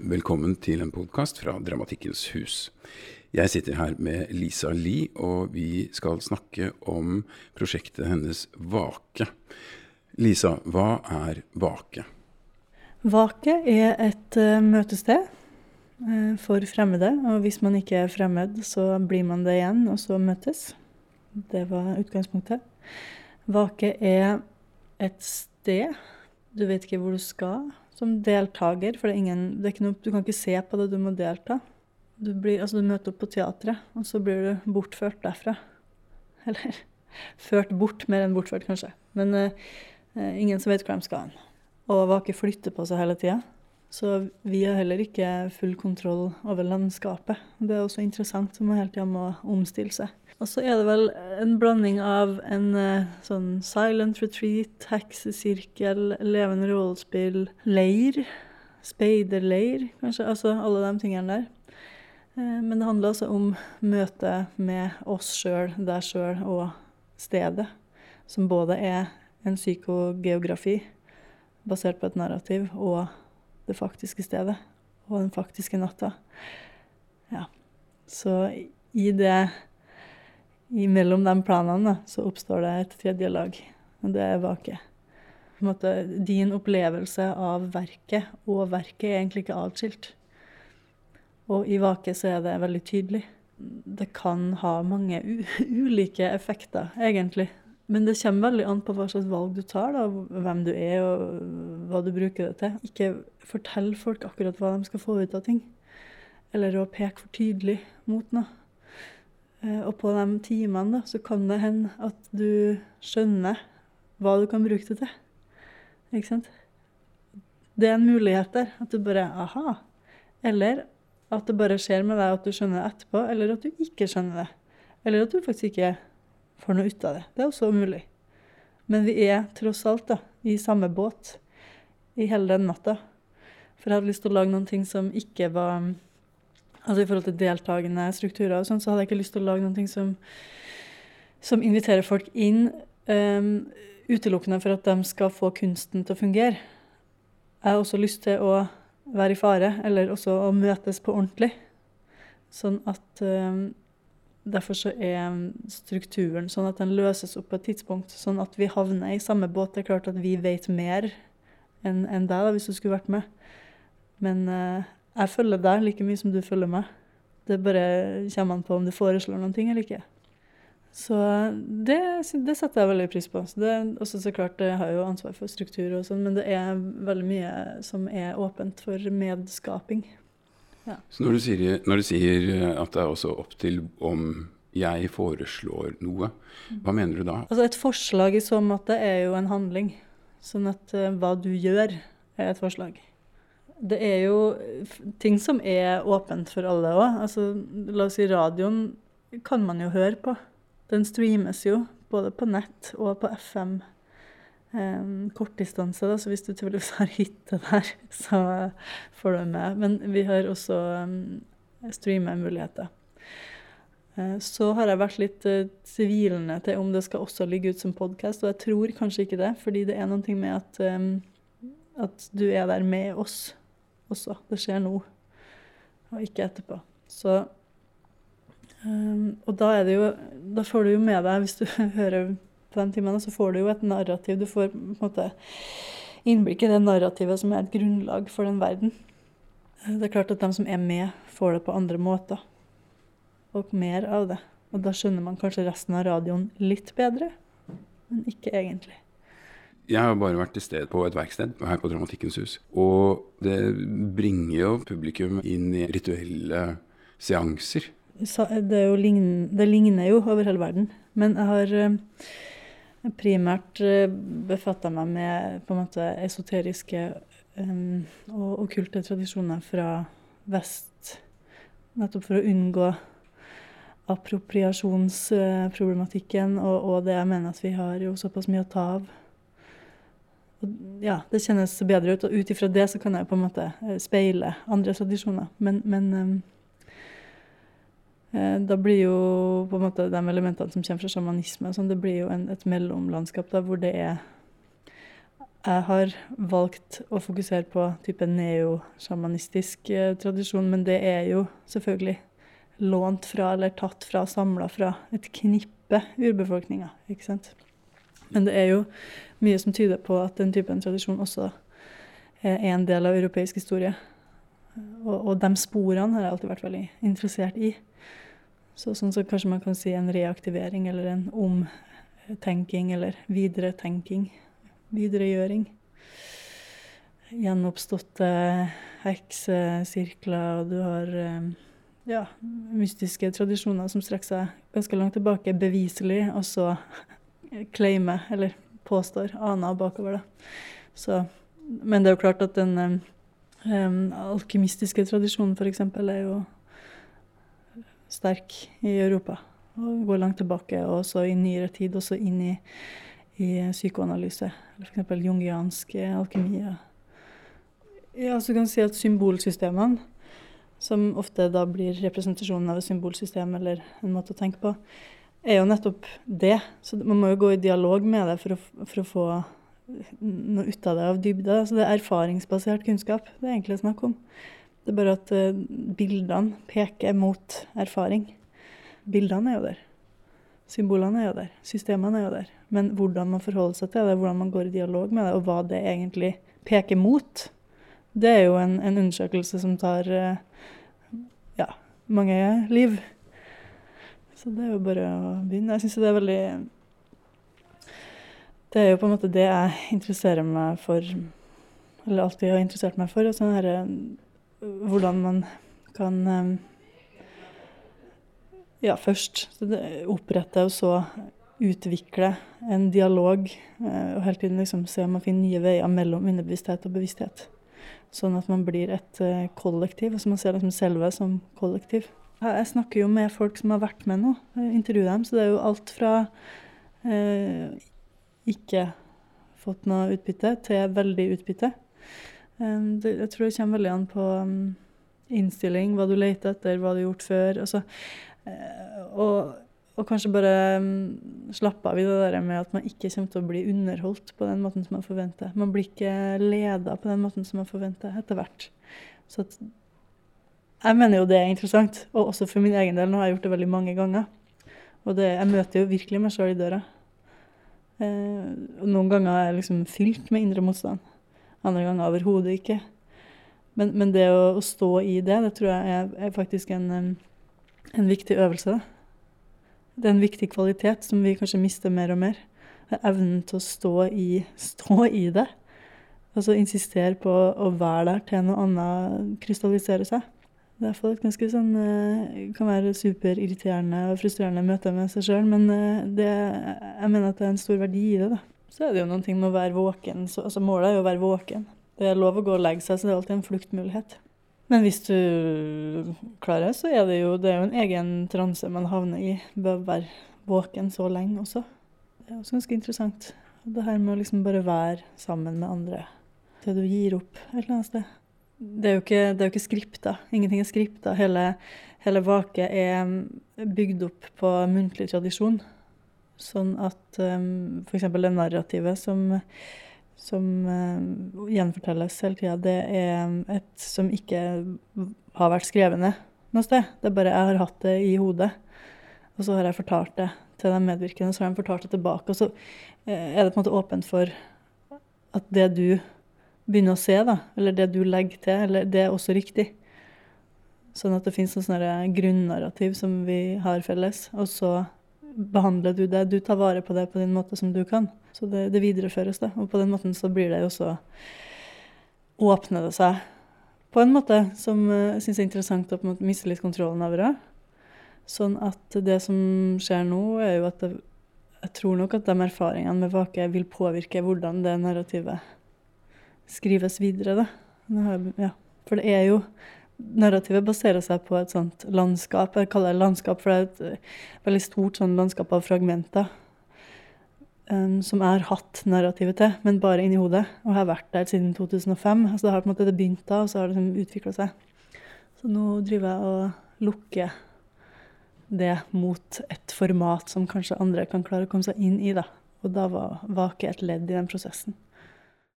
Velkommen til en podkast fra Dramatikkens hus. Jeg sitter her med Lisa Lie, og vi skal snakke om prosjektet hennes Vake. Lisa, hva er Vake? Vake er et uh, møtested uh, for fremmede. Og hvis man ikke er fremmed, så blir man det igjen, og så møtes. Det var utgangspunktet. Vake er et sted. Du vet ikke hvor du skal som deltaker, for det er ingen, det er noe, du kan ikke se på det, du må delta. Du, blir, altså du møter opp på teatret, og så blir du bortført derfra. Eller ført bort, mer enn bortført, kanskje. Men uh, ingen som vet hvor de skal hen. Og Vake flytter på seg hele tida. Så vi har heller ikke full kontroll over landskapet. Det er også interessant, så man hele tida må omstille seg. Og så er det vel en blanding av en uh, sånn silent retreat, heksesirkel, levende rollespill, leir, speiderleir, kanskje. Altså alle de tingene der. Uh, men det handler altså om møtet med oss sjøl, deg sjøl og stedet. Som både er en psykogeografi basert på et narrativ og det faktiske stedet og den faktiske natta. Ja. Så i det Imellom de planene så oppstår det et tredje lag, og det er vake. På en måte, din opplevelse av verket og verket er egentlig ikke atskilt. Og i vake så er det veldig tydelig. Det kan ha mange ulike effekter, egentlig. Men det kommer veldig an på hva slags valg du tar, da, hvem du er og hva du bruker det til. Ikke fortell folk akkurat hva de skal få ut av ting, eller å peke for tydelig mot noe. Eh, og på de timene da, så kan det hende at du skjønner hva du kan bruke det til. Ikke sant? Det er en mulighet der. At du bare aha. Eller at det bare skjer med deg at du skjønner det etterpå, eller at du ikke skjønner det. Eller at du faktisk ikke får noe ut av det. Det er også mulig. Men vi er tross alt da, i samme båt i hele den natta. For jeg hadde lyst til å lage noen ting som ikke var Altså i forhold til deltakende strukturer og sånn, så hadde jeg ikke lyst til å lage noen ting som, som inviterer folk inn um, utelukkende for at de skal få kunsten til å fungere. Jeg har også lyst til å være i fare, eller også å møtes på ordentlig. Sånn at um, Derfor så er strukturen sånn at den løses opp på et tidspunkt, sånn at vi havner i samme båt. Det er klart at vi vet mer enn en deg, da, hvis du skulle vært med. Men uh, jeg følger deg like mye som du følger meg. Det bare kommer an på om du foreslår noen ting eller ikke. Så det, det setter jeg veldig pris på. Så det, også så klart, Jeg har jo ansvar for struktur, og sånn, men det er veldig mye som er åpent for medskaping. Ja. Så når du, sier, når du, sier, eh, at det er også opp til om jeg foreslår noe, hva mener du da? Altså Et forslag i så måte er jo en handling. Sånn at uh, hva du gjør, er et forslag. Det er jo ting som er åpent for alle òg. Altså, la oss si radioen kan man jo høre på. Den streames jo både på nett og på FM um, kortdistanse, da, så hvis du tydeligvis har hytte der, så får du med. Men vi har også um, streamemuligheter. Uh, så har jeg vært litt uh, tvilende til om det skal også ligge ut som podkast, og jeg tror kanskje ikke det, fordi det er noe med at, um, at du er der med oss også. Det skjer nå, og ikke etterpå. Så um, Og da er det jo Da får du jo med deg, hvis du hører på de timene, så får du jo et narrativ. Du får på en måte innblikk i det narrativet som er et grunnlag for den verden. Det er klart at de som er med, får det på andre måter. Og mer av det. Og da skjønner man kanskje resten av radioen litt bedre, men ikke egentlig. Jeg har bare vært til stede på et verksted her på Dramatikkens hus. Og det bringer jo publikum inn i rituelle seanser. Det, lign, det ligner jo over hele verden. Men jeg har eh, primært eh, befatta meg med på en måte esoteriske um, og okkulte tradisjoner fra vest. Nettopp for å unngå appropriasjonsproblematikken og, og, det jeg mener at vi har jo såpass mye å ta av. Og, ja, det kjennes bedre ut, og ut ifra det så kan jeg på en måte speile andre tradisjoner. Men, men um, Eh, da blir jo på en måte de elementene som kommer fra sjamanisme, sånn, det blir jo en, et mellomlandskap da, hvor det er Jeg har valgt å fokusere på type neosjamanistisk eh, tradisjon, men det er jo selvfølgelig lånt fra eller tatt fra, samla fra et knippe urbefolkninger. ikke sant? Men det er jo mye som tyder på at den typen tradisjon også er en del av europeisk historie. Og, og de sporene har jeg alltid vært veldig interessert i. Så sånn så kanskje man kan si en reaktivering eller en omtenking eller videretenking videregjøring. Gjenoppståtte heksesirkler, og du har eh, ja, mystiske tradisjoner som strekker seg ganske langt tilbake, beviselig, og så claimer, eller påstår, aner bakover det. Så, men det er jo klart at den um, alkymistiske tradisjonen f.eks. er jo sterk i Europa. Og går langt tilbake, og også i nyere tid, også inn i i psykoanalyse. F.eks. jungiansk alkymi. Ja, så kan du si at symbolsystemene, som ofte da blir representasjonen av et symbolsystem eller en måte å tenke på, er jo nettopp det. Så man må jo gå i dialog med det for å, for å få noe ut av det av dybde. Så det er erfaringsbasert kunnskap det er egentlig snakk om. Det er bare at uh, bildene peker mot erfaring. Bildene er jo der. Symbolene er jo der. Systemene er jo der. Men hvordan man forholder seg til det, hvordan man går i dialog med det, og hva det egentlig peker mot, det er jo en, en undersøkelse som tar eh, ja, mange liv. Så det er jo bare å begynne. Jeg syns det er veldig Det er jo på en måte det jeg interesserer meg for, eller alltid har interessert meg for. Altså her, hvordan man kan eh, ja, først opprette og så utvikle en dialog eh, og hele tiden liksom se om man finner nye veier mellom underbevissthet og bevissthet. Sånn at man blir et eh, kollektiv, og så man ser liksom selve som kollektiv. Jeg snakker jo med folk som har vært med nå, intervjuer dem, så det er jo alt fra eh, ikke fått noe utbytte til veldig utbytte. Jeg tror det kommer veldig an på innstilling, hva du leter etter, hva du har gjort før. Altså, eh, og og kanskje bare slappe av i det der med at man ikke kommer til å bli underholdt på den måten som man forventer. Man blir ikke leda på den måten som man forventer etter hvert. Så at, jeg mener jo det er interessant, og også for min egen del. Nå har jeg gjort det veldig mange ganger. Og det, jeg møter jo virkelig meg sjøl i døra. Eh, noen ganger er jeg liksom fylt med indre motstand. Andre ganger overhodet ikke. Men, men, det å, å, stå i det, det tror jeg er, er faktisk en, en viktig øvelse. Det er en viktig kvalitet som vi kanskje mister mer og mer. Evnen til å stå i, stå i det. Altså insistere på å være der til noe annet krystalliserer seg. Det er iallfall et ganske sånn eh, Kan være superirriterende og frustrerende møte med seg sjøl, men eh, det, jeg mener at det er en stor verdi i det. da. Så er det jo noen ting med å være våken. Så, altså Målet er jo å være våken. Det er lov å gå og legge seg, så det er alltid en fluktmulighet. Men hvis du klarer, så er det jo, det er jo en egen transe man havner i Bør være våken så lenge også. Det er også ganske interessant. Det her med å liksom bare være sammen med andre til du gir opp et eller annet sted. Det er jo ikke, det er ikke skripta. Ingenting er skripta. Hele, hele Vake er bygd opp på muntlig tradisjon. Sånn at um, f.eks. det narrativet som som uh, gjenfortelles hele tida, det er et som ikke har vært skrevet ned noe sted. Det er bare jeg har hatt det i hodet. Og så har jeg fortalt det til de medvirkende, så har de fortalt det tilbake. Og så uh, er det på en måte åpent for at det du begynner å se, da, eller det du legger til, eller det er også riktig. Sånn at det finnes noe grunnarrativ som vi har felles. Og så behandler du det. Du tar vare på det på din måte som du kan. Så det, det videreføres, da. Og på den måten så blir det jo så Åpner det seg på en måte som jeg uh, syns er interessant å på en måte miste litt kontrollen over det. Sånn at det som skjer nå, er jo at det, jeg tror nok at de erfaringene med Vake vil påvirke hvordan det narrativet skrives videre. da. Ja. For det er jo narrativet baserer seg på et sånt landskap. Jeg kaller det landskap, for det er et eh, veldig stort sånn landskap av fragmenter. Um, som jeg har hatt narrativet til, men bare inni hodet. Og har vært der siden 2005. Så det har på en måte det begynt da, og så har det liksom utvikla seg. Så nå driver jeg og lukker det mot et format som kanskje andre kan klare å komme seg inn i. da. Og da var Vake et ledd i den prosessen.